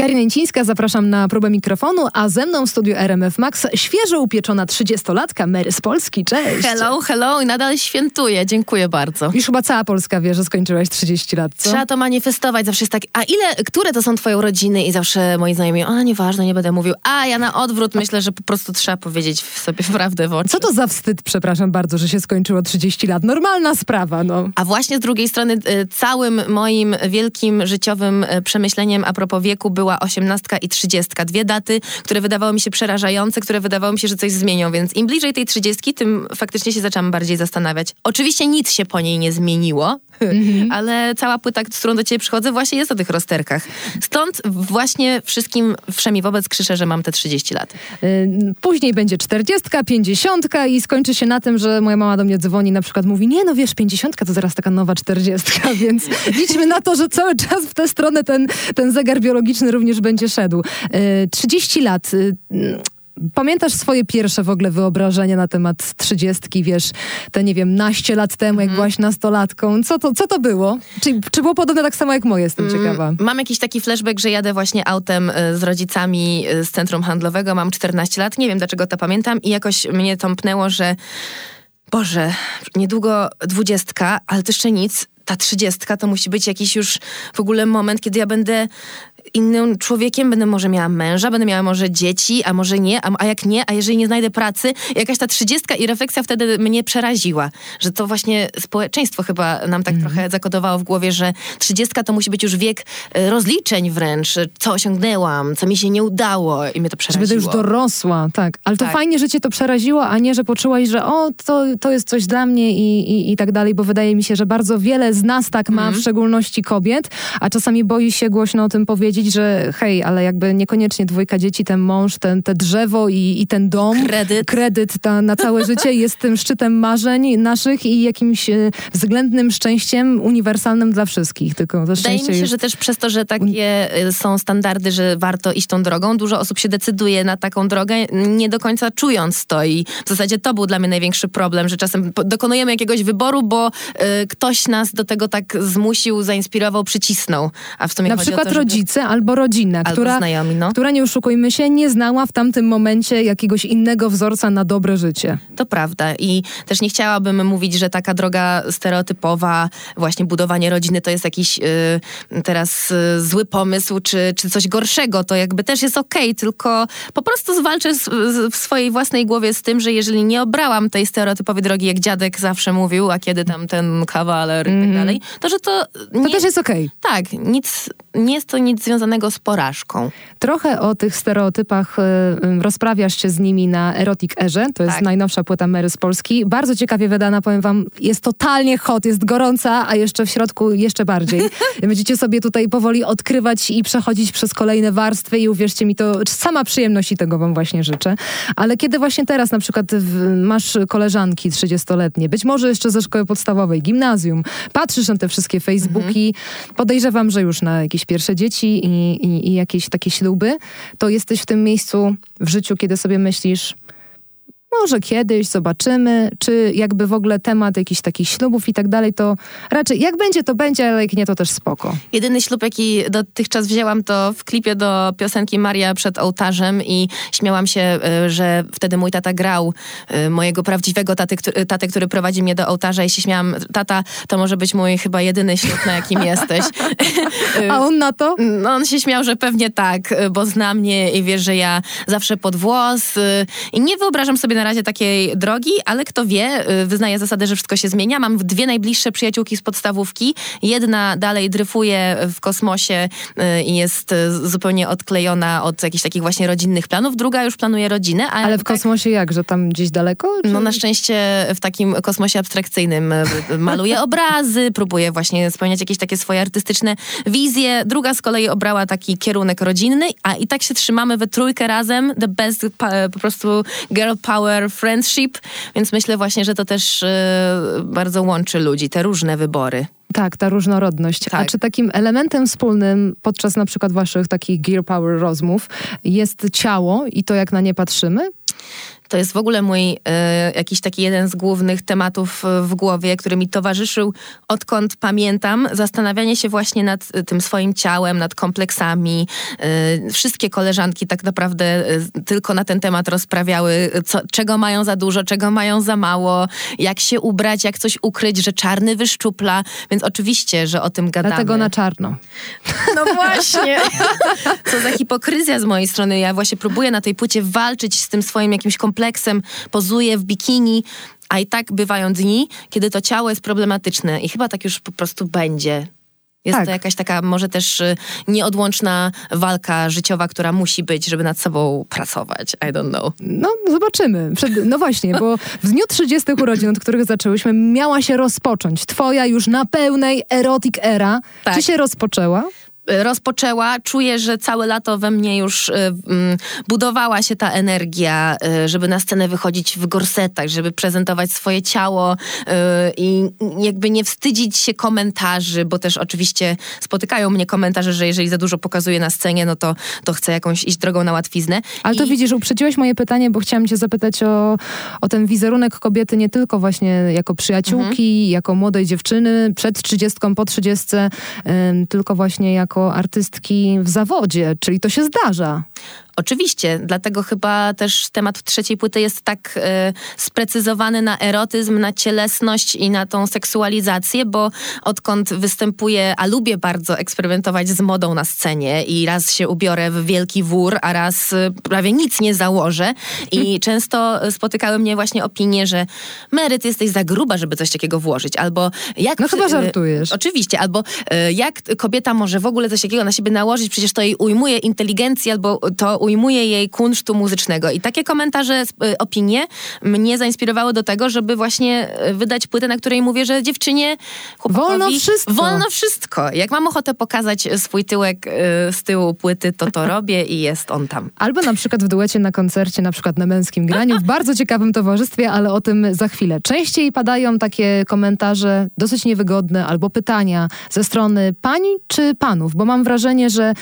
Karina Incińska, zapraszam na próbę mikrofonu, a ze mną w studiu RMF Max świeżo upieczona 30-latka Mary z Polski. Cześć! Hello, hello i nadal świętuję. Dziękuję bardzo. Już chyba cała Polska wie, że skończyłaś 30 lat, co? Trzeba to manifestować. Zawsze jest tak, a ile, które to są twoje urodziny? I zawsze moi znajomi, a nieważne, nie będę mówił. A ja na odwrót myślę, że po prostu trzeba powiedzieć sobie prawdę w oczy. Co to za wstyd, przepraszam bardzo, że się skończyło 30 lat? Normalna sprawa, no. A właśnie z drugiej strony y, całym moim wielkim życiowym y, przemyśleniem a propos wieku była osiemnastka i trzydziestka. Dwie daty, które wydawały mi się przerażające, które wydawało mi się, że coś zmienią, więc im bliżej tej trzydziestki, tym faktycznie się zaczęłam bardziej zastanawiać. Oczywiście nic się po niej nie zmieniło, ale cała płyta, z którą do ciebie przychodzę, właśnie jest o tych rozterkach. Stąd właśnie wszystkim wszemi wobec krzyczę, że mam te 30 lat. Y, Później będzie 40, 50 i skończy się na tym, że moja mama do mnie dzwoni na przykład mówi, nie no wiesz, 50 to zaraz taka nowa 40, więc liczmy na to, że cały czas w tę stronę ten, ten zegar biologiczny również będzie szedł. Y, 30 lat. Pamiętasz swoje pierwsze w ogóle wyobrażenia na temat trzydziestki, wiesz, te nie wiem, naście lat temu, jak byłaś nastolatką. Co to, co to było? Czy, czy było podobne tak samo jak moje? Jestem ciekawa. Mam jakiś taki flashback, że jadę właśnie autem y, z rodzicami y, z centrum handlowego, mam 14 lat, nie wiem dlaczego to pamiętam i jakoś mnie tąpnęło, że Boże, niedługo dwudziestka, ale to jeszcze nic, ta trzydziestka to musi być jakiś już w ogóle moment, kiedy ja będę innym człowiekiem, będę może miała męża, będę miała może dzieci, a może nie, a, a jak nie, a jeżeli nie znajdę pracy, jakaś ta trzydziestka i refleksja wtedy mnie przeraziła, że to właśnie społeczeństwo chyba nam tak trochę zakodowało w głowie, że trzydziestka to musi być już wiek e, rozliczeń wręcz, co osiągnęłam, co mi się nie udało i mnie to Że przeraziło. będę już dorosła, tak. Ale to Tak. fajnie, że cię to przeraziło, a nie, że poczułaś, że o, to, to jest coś dla mnie i, i, i tak dalej, bo wydaje mi się, że bardzo wiele z nas tak ma, Mhm. w szczególności kobiet, a czasami boi się głośno o tym powiedzieć, że hej, ale jakby niekoniecznie dwójka dzieci, ten mąż, ten, te drzewo i, i ten dom, Kredyt. kredyt ta, na całe życie jest tym szczytem marzeń naszych i jakimś e, względnym szczęściem uniwersalnym dla wszystkich, tylko to Wydaje mi się, jest... że też przez to, że takie y, są standardy, że warto iść tą drogą, dużo osób się decyduje na taką drogę, nie do końca czując to i w zasadzie to był dla mnie największy problem, że czasem dokonujemy jakiegoś wyboru, bo y, ktoś nas do tego tak zmusił, zainspirował, przycisnął. A w sumie Na przykład to, żeby... rodzice albo rodzina, Albo która, znajomi, no. która, nie oszukujmy się, nie znała w tamtym momencie jakiegoś innego wzorca na dobre życie. To prawda i też nie chciałabym mówić, że taka droga stereotypowa, właśnie budowanie rodziny to jest jakiś y, teraz y, zły pomysł, czy, czy coś gorszego. To jakby też jest okej, tylko po prostu zwalczę z, z, w swojej własnej głowie z tym, że jeżeli nie obrałam tej stereotypowej drogi, jak dziadek zawsze mówił, a kiedy tam ten kawaler i tak dalej, to że to... To Nie, też jest okej. Tak, nic, nie jest to nic związanego z porażką. Trochę o tych stereotypach y, y, rozprawiasz się z nimi na Erotic Erze. To jest Tak. najnowsza płyta Mary z Polski. Bardzo ciekawie wydana, powiem wam. Jest totalnie hot, jest gorąca, a jeszcze w środku jeszcze bardziej. Będziecie sobie tutaj powoli odkrywać i przechodzić przez kolejne warstwy i uwierzcie mi, to sama przyjemność i tego wam właśnie życzę. Ale kiedy właśnie teraz na przykład masz koleżanki 30-letnie, być może jeszcze ze szkoły podstawowej, gimnazjum, patrzysz na te wszystkie Facebooki, podejrzewam, że już na jakieś pierwsze dzieci i, i, i jakieś takie śluby, to jesteś w tym miejscu w życiu, kiedy sobie myślisz, może kiedyś zobaczymy, czy jakby w ogóle temat jakichś takich ślubów i tak dalej, to raczej jak będzie, to będzie, ale jak nie, to też spoko. Jedyny ślub, jaki dotychczas wzięłam, to w klipie do piosenki Maria przed ołtarzem i śmiałam się, y, że wtedy mój tata grał y, mojego prawdziwego taty, który, tatę, który prowadzi mnie do ołtarza i się śmiałam, tata, to może być mój chyba jedyny ślub, na jakim jesteś. A on na to? No on się śmiał, że pewnie tak, y, bo zna mnie i wie, że ja zawsze pod włos i nie wyobrażam sobie na razie takiej drogi, ale kto wie, y, wyznaję zasadę, że wszystko się zmienia. Mam dwie najbliższe przyjaciółki z podstawówki. Jedna dalej dryfuje w kosmosie y, i jest y, zupełnie odklejona od jakichś takich właśnie rodzinnych planów. Druga już planuje rodzinę. Ale w tak- kosmosie jak, że tam gdzieś daleko? Czy... no na szczęście w takim kosmosie abstrakcyjnym maluje obrazy, próbuje właśnie spełniać jakieś takie swoje artystyczne wizje. Druga z kolei obrała taki kierunek rodzinny, a i tak się trzymamy we trójkę razem. The best po prostu girl power friendship, więc myślę właśnie, że to też y, bardzo łączy ludzi, te różne wybory. Tak, ta różnorodność. A Tak. czy takim elementem wspólnym podczas na przykład waszych takich gear power rozmów jest ciało i to, jak na nie patrzymy? To jest w ogóle mój e, jakiś taki jeden z głównych tematów e, w głowie, który mi towarzyszył odkąd pamiętam. Zastanawianie się właśnie nad e, tym swoim ciałem, nad kompleksami. E, wszystkie koleżanki tak naprawdę e, tylko na ten temat rozprawiały, co, czego mają za dużo, czego mają za mało, jak się ubrać, jak coś ukryć, że czarny wyszczupla. Więc oczywiście, że o tym gadamy. Dlatego na czarno. No właśnie. Co za hipokryzja z mojej strony. Ja właśnie próbuję na tej płycie walczyć z tym swoim jakimś kompleksem, pozuję w bikini, a i tak bywają dni, kiedy to ciało jest problematyczne i chyba tak już po prostu będzie. Jest Tak. to jakaś taka może też y, nieodłączna walka życiowa, która musi być, żeby nad sobą pracować. I don't know. No, zobaczymy. Przed, no właśnie, bo w dniu 30 urodzin, od których zaczęłyśmy, miała się rozpocząć twoja już na pełnej erotic era. Tak. Czy się rozpoczęła? Rozpoczęła. Czuję, że całe lato we mnie już y, mm, budowała się ta energia, y, żeby na scenę wychodzić w gorsetach, żeby prezentować swoje ciało y, i jakby nie wstydzić się komentarzy, bo też oczywiście spotykają mnie komentarze, że jeżeli za dużo pokazuję na scenie, no to, to chcę jakąś iść drogą na łatwiznę. Ale to I- widzisz, uprzedziłeś moje pytanie, bo chciałam cię zapytać o, o ten wizerunek kobiety nie tylko właśnie jako przyjaciółki, Mhm. jako młodej dziewczyny, przed trzydziestką, po trzydziestce, tylko właśnie jako artystki w zawodzie, czyli to się zdarza. Oczywiście, dlatego chyba też temat trzeciej płyty jest tak e, sprecyzowany na erotyzm, na cielesność i na tą seksualizację, bo odkąd występuję, a lubię bardzo eksperymentować z modą na scenie i raz się ubiorę w wielki wór, a raz e, prawie nic nie założę i często spotykały mnie właśnie opinie, że Mary, ty jesteś za gruba, żeby coś takiego włożyć, albo jak... No chyba e, żartujesz. Oczywiście, albo jak kobieta może w ogóle coś takiego na siebie nałożyć, przecież to jej ujmuje inteligencji, albo to ujmuje jej kunsztu muzycznego. I takie komentarze, e, opinie mnie zainspirowały do tego, żeby właśnie e, wydać płytę, na której mówię, że dziewczynie. Wolno wszystko. Wolno wszystko. Jak mam ochotę pokazać swój tyłek z tyłu płyty, to to robię i jest on tam. Albo na przykład w duecie na koncercie, na przykład na męskim graniu, w bardzo ciekawym towarzystwie, ale o tym za chwilę. Częściej padają takie komentarze dosyć niewygodne albo pytania ze strony pań czy panów, bo mam wrażenie, że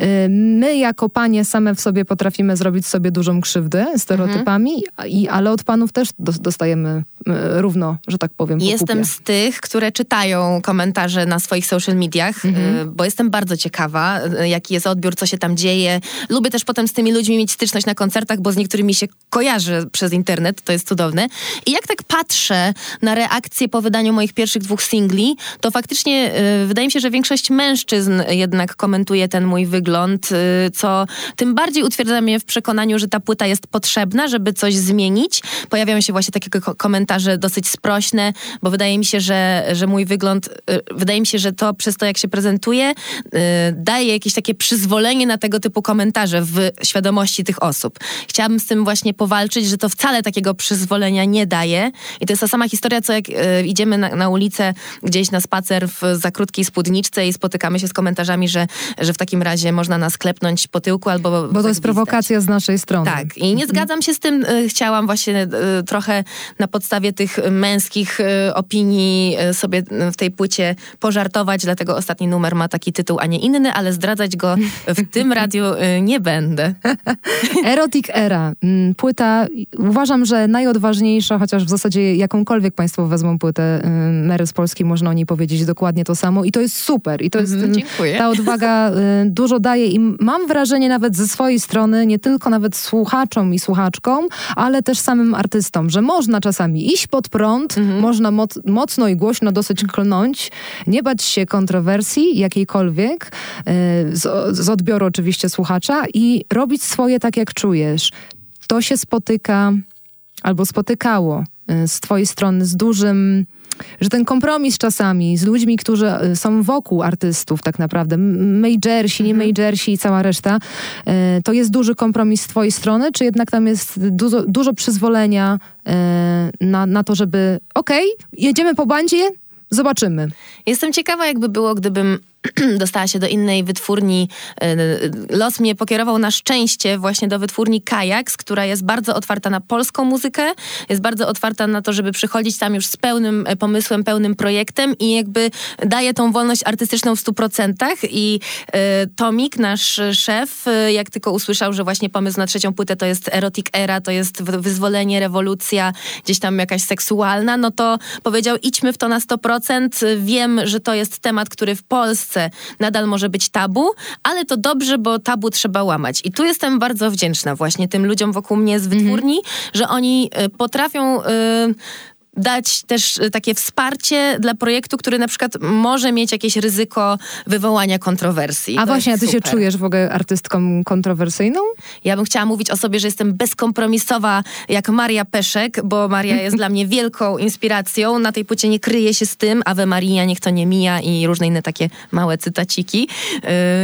y, my jako panie same w sobie potrafimy zrobić sobie dużą krzywdę stereotypami, i, ale od panów też dos- dostajemy y, równo, że tak powiem, po Jestem kupie. z tych, które czytają komentarze na swoich social mediach, Mhm. y, bo jestem bardzo ciekawa, y, jaki jest odbiór, co się tam dzieje. Lubię też potem z tymi ludźmi mieć styczność na koncertach, bo z niektórymi się kojarzę przez internet, to jest cudowne. I jak tak patrzę na reakcje po wydaniu moich pierwszych dwóch singli, to faktycznie wydaje mi się, że większość mężczyzn jednak komentuje ten mój wygląd, co tym bardziej utwierdza mnie w przekonaniu, że ta płyta jest potrzebna, żeby coś zmienić. Pojawiają się właśnie takie ko- komentarze dosyć sprośne, bo wydaje mi się, że, że mój wygląd, y, wydaje mi się, że to przez to, jak się prezentuje, y, daje jakieś takie przyzwolenie na tego typu komentarze w świadomości tych osób. Chciałabym z tym właśnie powalczyć, że to wcale takiego przyzwolenia nie daje. I to jest ta sama historia, co jak y, idziemy na, na ulicę gdzieś na spacer w za krótkiej spódniczce i spotykamy się z komentarzami, że, że w takim razie można nas klepnąć po tyłku albo Bo to jest prowokacja z naszej strony. Tak, i nie zgadzam się z tym. y, Chciałam właśnie y, trochę na podstawie tych męskich y, opinii sobie w tej płycie pożartować, dlatego ostatni numer ma taki tytuł, a nie inny, ale zdradzać go w tym radiu nie będę. Erotic Era. Mm, Płyta, uważam, że najodważniejsza, chociaż w zasadzie jakąkolwiek państwo wezmą płytę Mary z Polski, można o niej powiedzieć dokładnie to samo i to jest super. I to jest, Mhm, y, dziękuję. ta odwaga dużo daje i mam wrażenie nawet ze swojej strony, nie tylko nawet słuchaczom i słuchaczkom, ale też samym artystom, że można czasami iść pod prąd, Mhm. można moc, mocno i głośno dosyć klnąć, nie bać się kontrowersji jakiejkolwiek, y, z, z odbioru oczywiście słuchacza i robić swoje tak, jak czujesz. To się spotyka albo spotykało y, z twojej strony z dużym że ten kompromis czasami z ludźmi, którzy y, są wokół artystów tak naprawdę, majorsi, nie majorsi i cała reszta, y, to jest duży kompromis z twojej strony, czy jednak tam jest dużo, dużo przyzwolenia y, na, na to, żeby okej, jedziemy po bandzie, zobaczymy. Jestem ciekawa, jakby było, gdybym dostała się do innej wytwórni. Los mnie pokierował na szczęście właśnie do wytwórni Kajaks, która jest bardzo otwarta na polską muzykę, jest bardzo otwarta na to, żeby przychodzić tam już z pełnym pomysłem, pełnym projektem i jakby daje tą wolność artystyczną w stu procentach i Tomik, nasz szef, jak tylko usłyszał, że właśnie pomysł na trzecią płytę to jest erotic era, to jest wyzwolenie, rewolucja, gdzieś tam jakaś seksualna, no to powiedział idźmy w to na 100%. Wiem, że to jest temat, który w Polsce nadal może być tabu, ale to dobrze, bo tabu trzeba łamać. I tu jestem bardzo wdzięczna właśnie tym ludziom wokół mnie z wytwórni, mm -hmm. że oni y, potrafią y, dać też y, takie wsparcie dla projektu, który na przykład może mieć jakieś ryzyko wywołania kontrowersji. A to właśnie, a ty super. się czujesz w ogóle artystką kontrowersyjną? Ja bym chciała mówić o sobie, że jestem bezkompromisowa jak Maria Peszek, bo Maria jest dla mnie wielką inspiracją. Na tej płycie nie kryje się z tym, Ave Maria, niech to nie mija i różne inne takie małe cytaciki.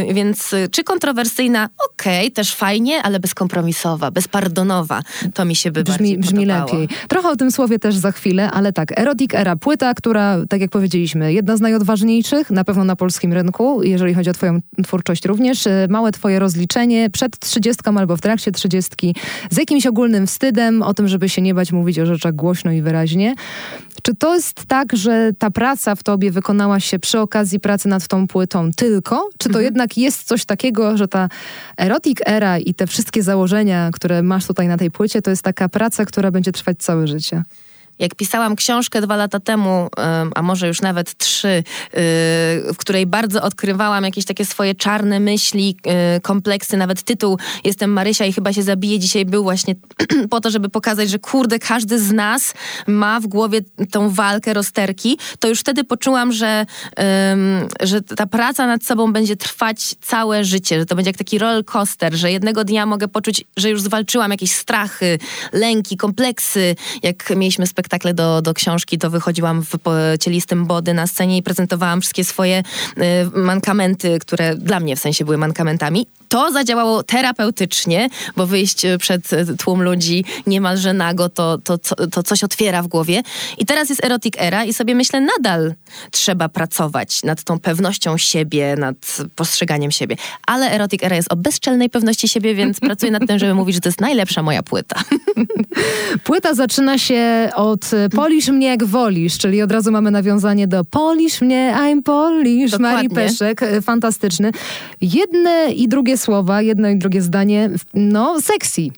Yy, więc y, czy kontrowersyjna? Okej, okay, też fajnie, ale bezkompromisowa, bezpardonowa. To mi się by brzmi, bardziej Brzmi lepiej. Trochę o tym słowie też za chwilę ale tak, Erotic Era, płyta, która, tak jak powiedzieliśmy, jedna z najodważniejszych, na pewno na polskim rynku, jeżeli chodzi o twoją twórczość również. E, małe twoje rozliczenie przed trzydziestką albo w trakcie trzydziestki, z jakimś ogólnym wstydem, o tym, żeby się nie bać mówić o rzeczach głośno i wyraźnie. Czy to jest tak, że ta praca w tobie wykonała się przy okazji pracy nad tą płytą tylko? Czy to mhm. jednak jest coś takiego, że ta erotic era i te wszystkie założenia, które masz tutaj na tej płycie, to jest taka praca, która będzie trwać całe życie? Jak pisałam książkę dwa lata temu, a może już nawet trzy, y, w której bardzo odkrywałam jakieś takie swoje czarne myśli, y, kompleksy, nawet tytuł Jestem Marysia i chyba się zabije dzisiaj był właśnie po to, żeby pokazać, że kurde, każdy z nas ma w głowie tą walkę, rozterki, to już wtedy poczułam, że, że ta praca nad sobą będzie trwać całe życie, że to będzie jak taki roller coaster, że jednego dnia mogę poczuć, że już zwalczyłam jakieś strachy, lęki, kompleksy, jak mieliśmy spektakl spektakle do, do książki, to wychodziłam w cielistym body na scenie i prezentowałam wszystkie swoje y, mankamenty, które dla mnie w sensie były mankamentami. To zadziałało terapeutycznie, bo wyjść przed tłum ludzi niemalże nago, to, to, to, to coś otwiera w głowie. I teraz jest erotic era i sobie myślę, nadal trzeba pracować nad tą pewnością siebie, nad postrzeganiem siebie. Ale erotic era jest o bezczelnej pewności siebie, więc pracuję nad tym, żeby mówić, że to jest najlepsza moja płyta. Płyta zaczyna się od y, Polisz mnie jak wolisz, czyli od razu mamy nawiązanie do Polisz mnie, I'm Polish, Marii Peszek, fantastyczny. Jedne i drugie słowa, jedno i drugie zdanie, no sexy.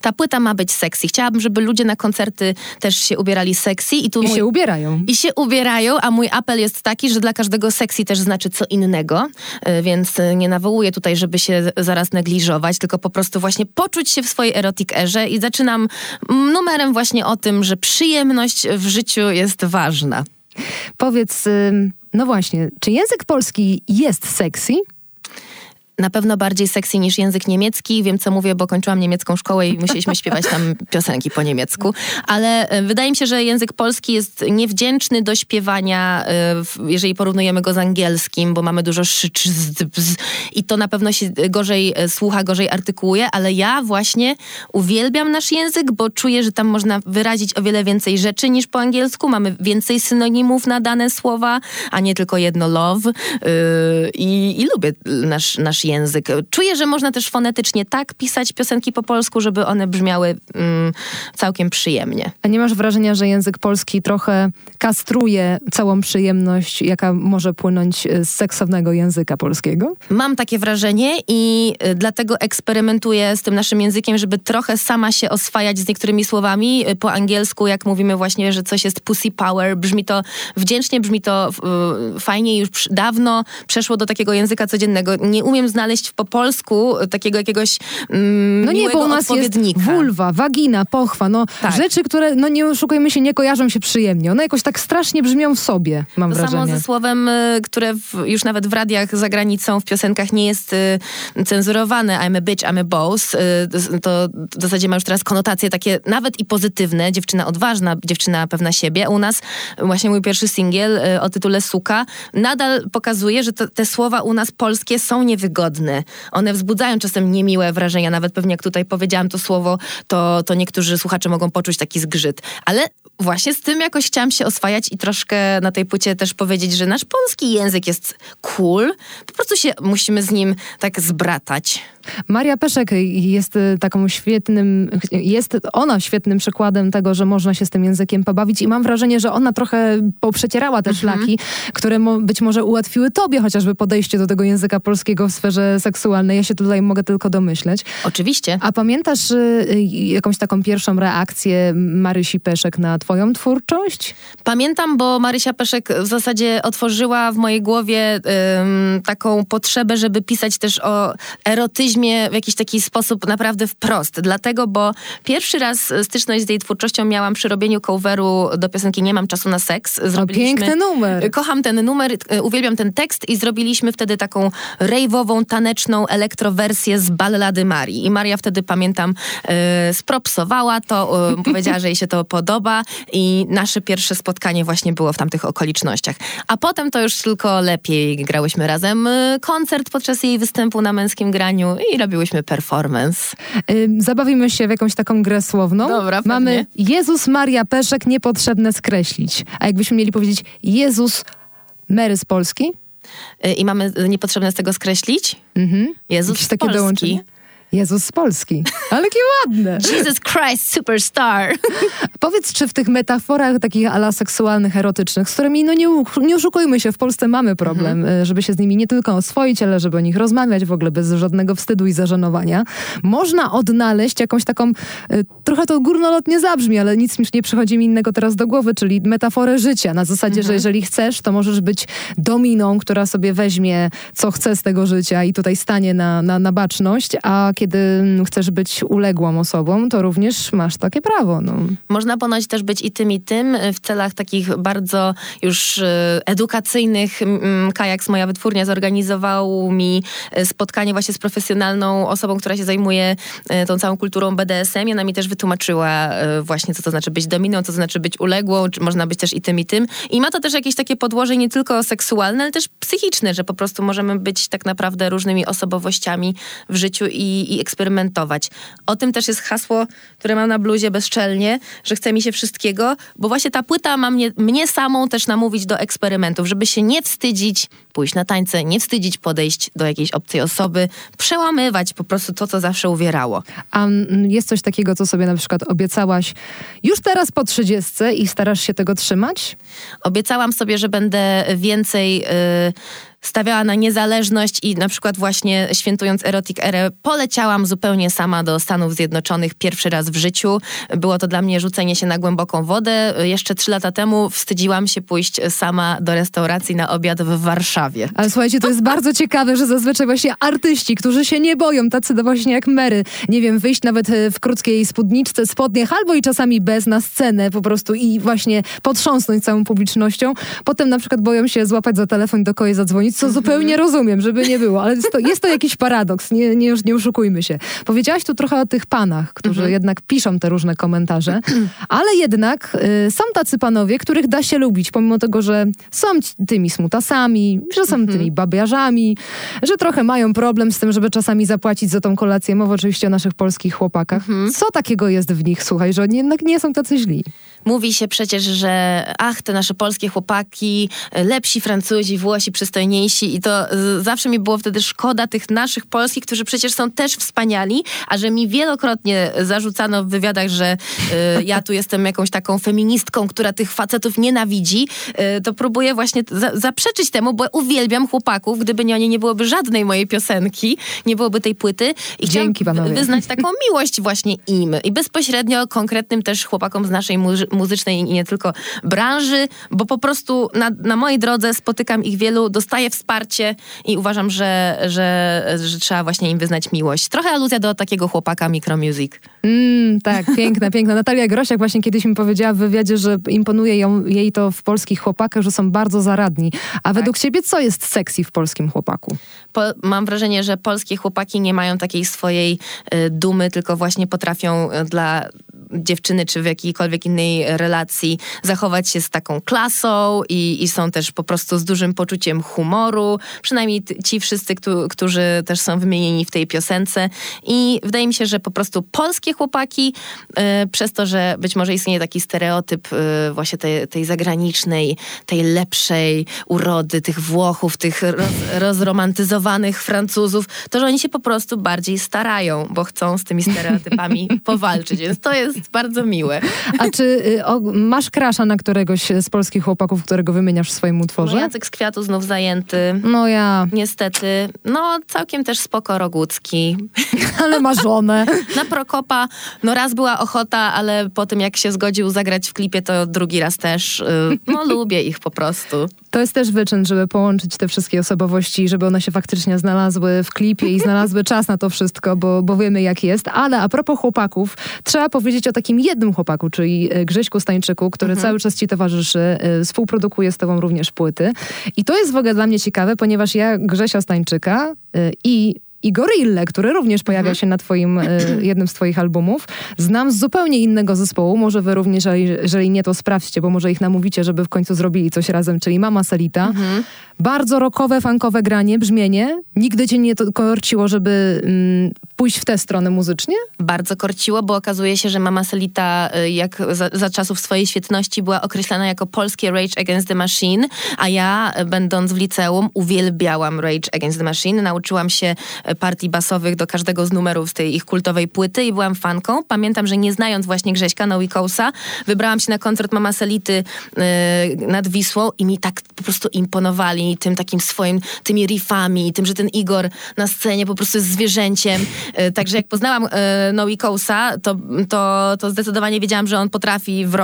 Ta płyta ma być sexy. Chciałabym, żeby ludzie na koncerty też się ubierali sexy. I, tu I mój... się ubierają. I się ubierają, a mój apel jest taki, że dla każdego sexy też znaczy co innego, y, więc y, nie nawołuję tutaj, żeby się zaraz negliżować, tylko po prostu właśnie poczuć się w swojej erotic erze i zaczynam numerem właśnie o tym, że przyjemność w życiu jest ważna. Powiedz, no właśnie, czy język polski jest sexy? Na pewno bardziej sexy niż język niemiecki. Wiem, co mówię, bo kończyłam niemiecką szkołę i musieliśmy śpiewać tam piosenki po niemiecku. Ale e, wydaje mi się, że język polski jest niewdzięczny do śpiewania, e, jeżeli porównujemy go z angielskim, bo mamy dużo szy, i to na pewno się gorzej e, słucha, gorzej artykułuje, ale ja właśnie uwielbiam nasz język, bo czuję, że tam można wyrazić o wiele więcej rzeczy niż po angielsku. Mamy więcej synonimów na dane słowa, a nie tylko jedno love. I, i lubię nasz, nasz język język. Czuję, że można też fonetycznie tak pisać piosenki po polsku, żeby one brzmiały mm, całkiem przyjemnie. A nie masz wrażenia, że język polski trochę kastruje całą przyjemność, jaka może płynąć z seksownego języka polskiego? Mam takie wrażenie i y, dlatego eksperymentuję z tym naszym językiem, żeby trochę sama się oswajać z niektórymi słowami. Y, po angielsku, jak mówimy właśnie, że coś jest pussy power, brzmi to wdzięcznie, brzmi to y, fajnie, już dawno przeszło do takiego języka codziennego. Nie umiem znaleźć znaleźć po polsku takiego jakiegoś mm, No nie, bo u nas jest wulwa, wagina, pochwa, no tak. rzeczy, które, no nie oszukujmy się, nie kojarzą się przyjemnie. One jakoś tak strasznie brzmią w sobie, mam to wrażenie. Samo ze słowem, y, które w, już nawet w radiach za granicą, w piosenkach nie jest y, cenzurowane. I'm a bitch, I'm a boss. Y, to w zasadzie ma już teraz konotacje takie nawet i pozytywne. Dziewczyna odważna, dziewczyna pewna siebie. U nas właśnie mój pierwszy singiel y, o tytule Suka nadal pokazuje, że to, te słowa u nas polskie są niewygodne wygodne. One wzbudzają czasem niemiłe wrażenia, nawet pewnie jak tutaj powiedziałam to słowo, to, to niektórzy słuchacze mogą poczuć taki zgrzyt. Ale właśnie z tym jakoś chciałam się oswajać i troszkę na tej płycie też powiedzieć, że nasz polski język jest cool. Po prostu się musimy z nim tak zbratać. Maria Peszek jest y, taką świetnym, jest ona świetnym przykładem tego, że można się z tym językiem pobawić i mam wrażenie, że ona trochę poprzecierała te mhm. szlaki, które mo być może ułatwiły tobie chociażby podejście do tego języka polskiego w sferze seksualnej. Ja się tutaj mogę tylko domyśleć. Oczywiście. A pamiętasz y, jakąś taką pierwszą reakcję Marysi Peszek na twoją twórczość? Pamiętam, bo Marysia Peszek w zasadzie otworzyła w mojej głowie taką potrzebę, żeby pisać też o erotyzmie w jakiś taki sposób naprawdę wprost. Dlatego, bo pierwszy raz styczność z jej twórczością miałam przy robieniu coveru do piosenki Nie mam czasu na seks. Zrobiliśmy, o, piękny numer. Kocham ten numer, e, uwielbiam ten tekst i zrobiliśmy wtedy taką rejwową, taneczną elektrowersję z ballady Marii. I Maria wtedy, pamiętam, yy, spropsowała to, yy, powiedziała, że jej się to podoba i nasze pierwsze spotkanie właśnie było w tamtych okolicznościach. A potem to już tylko lepiej grałyśmy razem koncert podczas jej występu na męskim graniu i robiłyśmy performance. Zabawimy się w jakąś taką grę słowną. Dobra, Mamy Jezus Maria Peszek, niepotrzebne skreślić. A jakbyśmy mieli powiedzieć Jezus Mary z Polski? Y, I mamy niepotrzebne z tego skreślić? Mhm. Jezus Jakieś z takie Polski. Dołączenie? Jezus z Polski. Ale jakie ładne. Jesus Christ Superstar. Powiedz, czy w tych metaforach takich ala seksualnych, erotycznych, z którymi, no nie, nie oszukujmy się, w Polsce mamy problem, mhm. żeby się z nimi nie tylko oswoić, ale żeby o nich rozmawiać w ogóle bez żadnego wstydu i zażenowania, można odnaleźć jakąś taką, e, trochę to górnolotnie zabrzmi, ale nic mi nie przychodzi mi innego teraz do głowy, czyli metaforę życia, na zasadzie, mhm. że jeżeli chcesz, to możesz być dominą, która sobie weźmie, co chce z tego życia i tutaj stanie na, na, na baczność, a kiedy chcesz być uległą osobą, to również masz takie prawo. No. Można ponoć też być i tym, i tym w celach takich bardzo już e, edukacyjnych. Kajaks, moja wytwórnia, zorganizował mi e, spotkanie właśnie z profesjonalną osobą, która się zajmuje tą całą kulturą BDSM i ona mi też wytłumaczyła właśnie, co to znaczy być dominą, co to znaczy być uległą, czy można być też i tym, i tym. I ma to też jakieś takie podłoże nie tylko seksualne, ale też psychiczne, że po prostu możemy być tak naprawdę różnymi osobowościami w życiu i, i eksperymentować. O tym też jest hasło, które mam na bluzie bezczelnie, że chce mi się wszystkiego, bo właśnie ta płyta ma mnie, mnie samą też namówić do eksperymentów, żeby się nie wstydzić pójść na tańce, nie wstydzić podejść do jakiejś obcej osoby, przełamywać po prostu to, co zawsze uwierało. A jest coś takiego, co sobie na przykład obiecałaś już teraz po trzydziestce i starasz się tego trzymać? Obiecałam sobie, że będę więcej... Yy, stawiała na niezależność i na przykład właśnie świętując Erotic Erę poleciałam zupełnie sama do Stanów Zjednoczonych pierwszy raz w życiu. Było to dla mnie rzucenie się na głęboką wodę. Jeszcze trzy lata temu wstydziłam się pójść sama do restauracji na obiad w Warszawie. Ale słuchajcie, to jest bardzo ciekawe, że zazwyczaj właśnie artyści, którzy się nie boją, tacy właśnie jak Mary, nie wiem, wyjść nawet e, w krótkiej spódniczce, spodniach, albo i czasami bez na scenę po prostu i właśnie potrząsnąć całą publicznością. Potem na przykład boją się złapać za telefon do kogoś zadzwonić co -hmm. zupełnie rozumiem, żeby nie było, ale jest to, jest to jakiś paradoks, nie, nie, nie oszukujmy się. Powiedziałaś tu trochę o tych panach, którzy -hmm. jednak piszą te różne komentarze, ale jednak y, są tacy panowie, których da się lubić, pomimo tego, że są tymi smutasami, że są tymi babiarzami, że trochę mają problem z tym, żeby czasami zapłacić za tą kolację. Mowa oczywiście o naszych polskich chłopakach. Mhm. Co takiego jest w nich, słuchaj, że oni jednak nie są tacy źli? Mówi się przecież, że ach, te nasze polskie chłopaki, lepsi Francuzi, Włosi, przystojniejsi i to zawsze mi było wtedy szkoda tych naszych polskich, którzy przecież są też wspaniali, a że mi wielokrotnie zarzucano w wywiadach, że y, ja tu jestem jakąś taką feministką, która tych facetów nienawidzi, y, to próbuję właśnie za zaprzeczyć temu, bo uwielbiam chłopaków. Gdyby nie oni, nie byłoby żadnej mojej piosenki, nie byłoby tej płyty. I Dzięki panowie. wyznać taką miłość właśnie im i bezpośrednio konkretnym też chłopakom z naszej muzy muzycznej i nie tylko branży, bo po prostu na, na mojej drodze spotykam ich wielu, dostaję wsparcie i uważam, że, że, że trzeba właśnie im wyznać miłość. Trochę aluzja do takiego chłopaka Micromusic. Mm, tak, piękna, piękna. Natalia Grosiak właśnie kiedyś mi powiedziała w wywiadzie, że imponuje ją, jej to w polskich chłopakach, że są bardzo zaradni. A tak. według ciebie co jest sexy w polskim chłopaku? Po, mam wrażenie, że polskie chłopaki nie mają takiej swojej y, dumy, tylko właśnie potrafią y, dla dziewczyny, czy w jakiejkolwiek innej relacji zachować się z taką klasą i, i są też po prostu z dużym poczuciem humoru. Przynajmniej ci wszyscy, którzy też są wymienieni w tej piosence. I wydaje mi się, że po prostu polskie chłopaki, y, przez to, że być może istnieje taki stereotyp y, właśnie tej, tej zagranicznej, tej lepszej urody, tych Włochów, tych roz, rozromantyzowanych Francuzów, to że oni się po prostu bardziej starają, bo chcą z tymi stereotypami powalczyć, więc to jest bardzo miłe. A czy y, o, masz krasza na któregoś z polskich chłopaków, którego wymieniasz w swoim utworze? No, Jacek z Kwiatu znów zajęty. No ja. Niestety. No całkiem też spoko Rogucki. Ale ma żonę. na Prokopa, no raz była ochota, ale po tym jak się zgodził zagrać w klipie, to drugi raz też. Y, no lubię ich po prostu. To jest też wyczyn, żeby połączyć te wszystkie osobowości, żeby one się faktycznie znalazły w klipie i znalazły czas na to wszystko, bo, bo wiemy jak jest. Ale a propos chłopaków, trzeba powiedzieć o takim jednym chłopaku, czyli e, Grześku Stańczyku, który mhm. cały czas ci towarzyszy, e, współprodukuje z tobą również płyty. I to jest w ogóle dla mnie ciekawe, ponieważ ja Grzesia Stańczyka e, i i Gorillę, który również pojawia mhm. się na twoim, y, jednym z twoich albumów. Znam z zupełnie innego zespołu, może wy również, jeżeli, nie, to sprawdźcie, bo może ich namówicie, żeby w końcu zrobili coś razem, czyli Mama Selita. Mhm. Bardzo rockowe, funkowe granie, brzmienie. Nigdy cię nie korciło, żeby mm, pójść w tę stronę muzycznie? Bardzo korciło, bo okazuje się, że Mama Selita, y, jak za, za czasów swojej świetności, była określana jako polskie Rage Against the Machine, a ja, y, będąc w liceum, uwielbiałam Rage Against the Machine. Nauczyłam się partii basowych do każdego z numerów z tej ich kultowej płyty i byłam fanką. Pamiętam, że nie znając właśnie Grześka Nowikousa, wybrałam się na koncert Mama Selity yy, nad Wisłą i mi tak po prostu imponowali tym takim swoim, tymi riffami, tym, że ten Igor na scenie po prostu jest zwierzęciem. Yy, także jak poznałam yy, Nowikousa, to, to, to zdecydowanie wiedziałam, że on potrafi w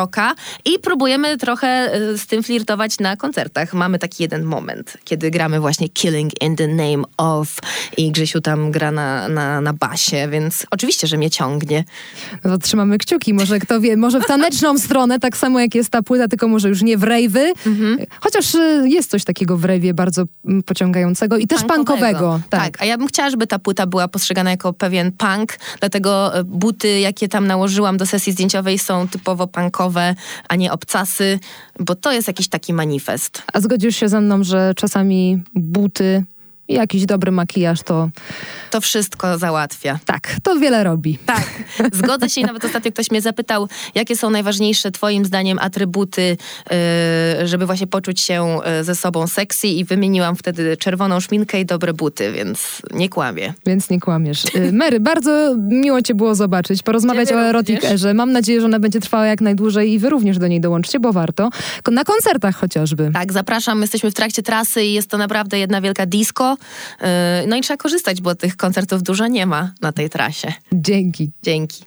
i próbujemy trochę yy, z tym flirtować na koncertach. Mamy taki jeden moment, kiedy gramy właśnie Killing in the Name of i Grzesiu Tam gra na, na, na basie, więc oczywiście, że mnie ciągnie. No trzymamy kciuki, może kto wie, może w taneczną stronę, tak samo jak jest ta płyta, tylko może już nie w rejwy. Mhm. Chociaż y, jest coś takiego w rejwie bardzo mm, pociągającego i też punkowego. Tak. tak, a ja bym chciała, żeby ta płyta była postrzegana jako pewien punk, dlatego y, buty, jakie tam nałożyłam do sesji zdjęciowej są typowo punkowe, a nie obcasy, bo to jest jakiś taki manifest. A zgodzisz się ze mną, że czasami buty i jakiś dobry makijaż to... To wszystko załatwia. Tak, to wiele robi. Tak, zgodzę się i nawet ostatnio ktoś mnie zapytał, jakie są najważniejsze twoim zdaniem atrybuty, yy, żeby właśnie poczuć się yy, ze sobą sexy i wymieniłam wtedy czerwoną szminkę i dobre buty, więc nie kłamię. Więc nie kłamiesz. Yy, Mary, bardzo miło cię było zobaczyć, porozmawiać Ciebie o Erotic Erze. Mam nadzieję, że ona będzie trwała jak najdłużej i wy również do niej dołączcie, bo warto. Na koncertach chociażby. Tak, zapraszam. Jesteśmy w trakcie trasy i jest to naprawdę jedna wielka disco. Yy, no i trzeba korzystać, bo tych koncertów dużo nie ma na tej trasie. Dzięki. Dzięki.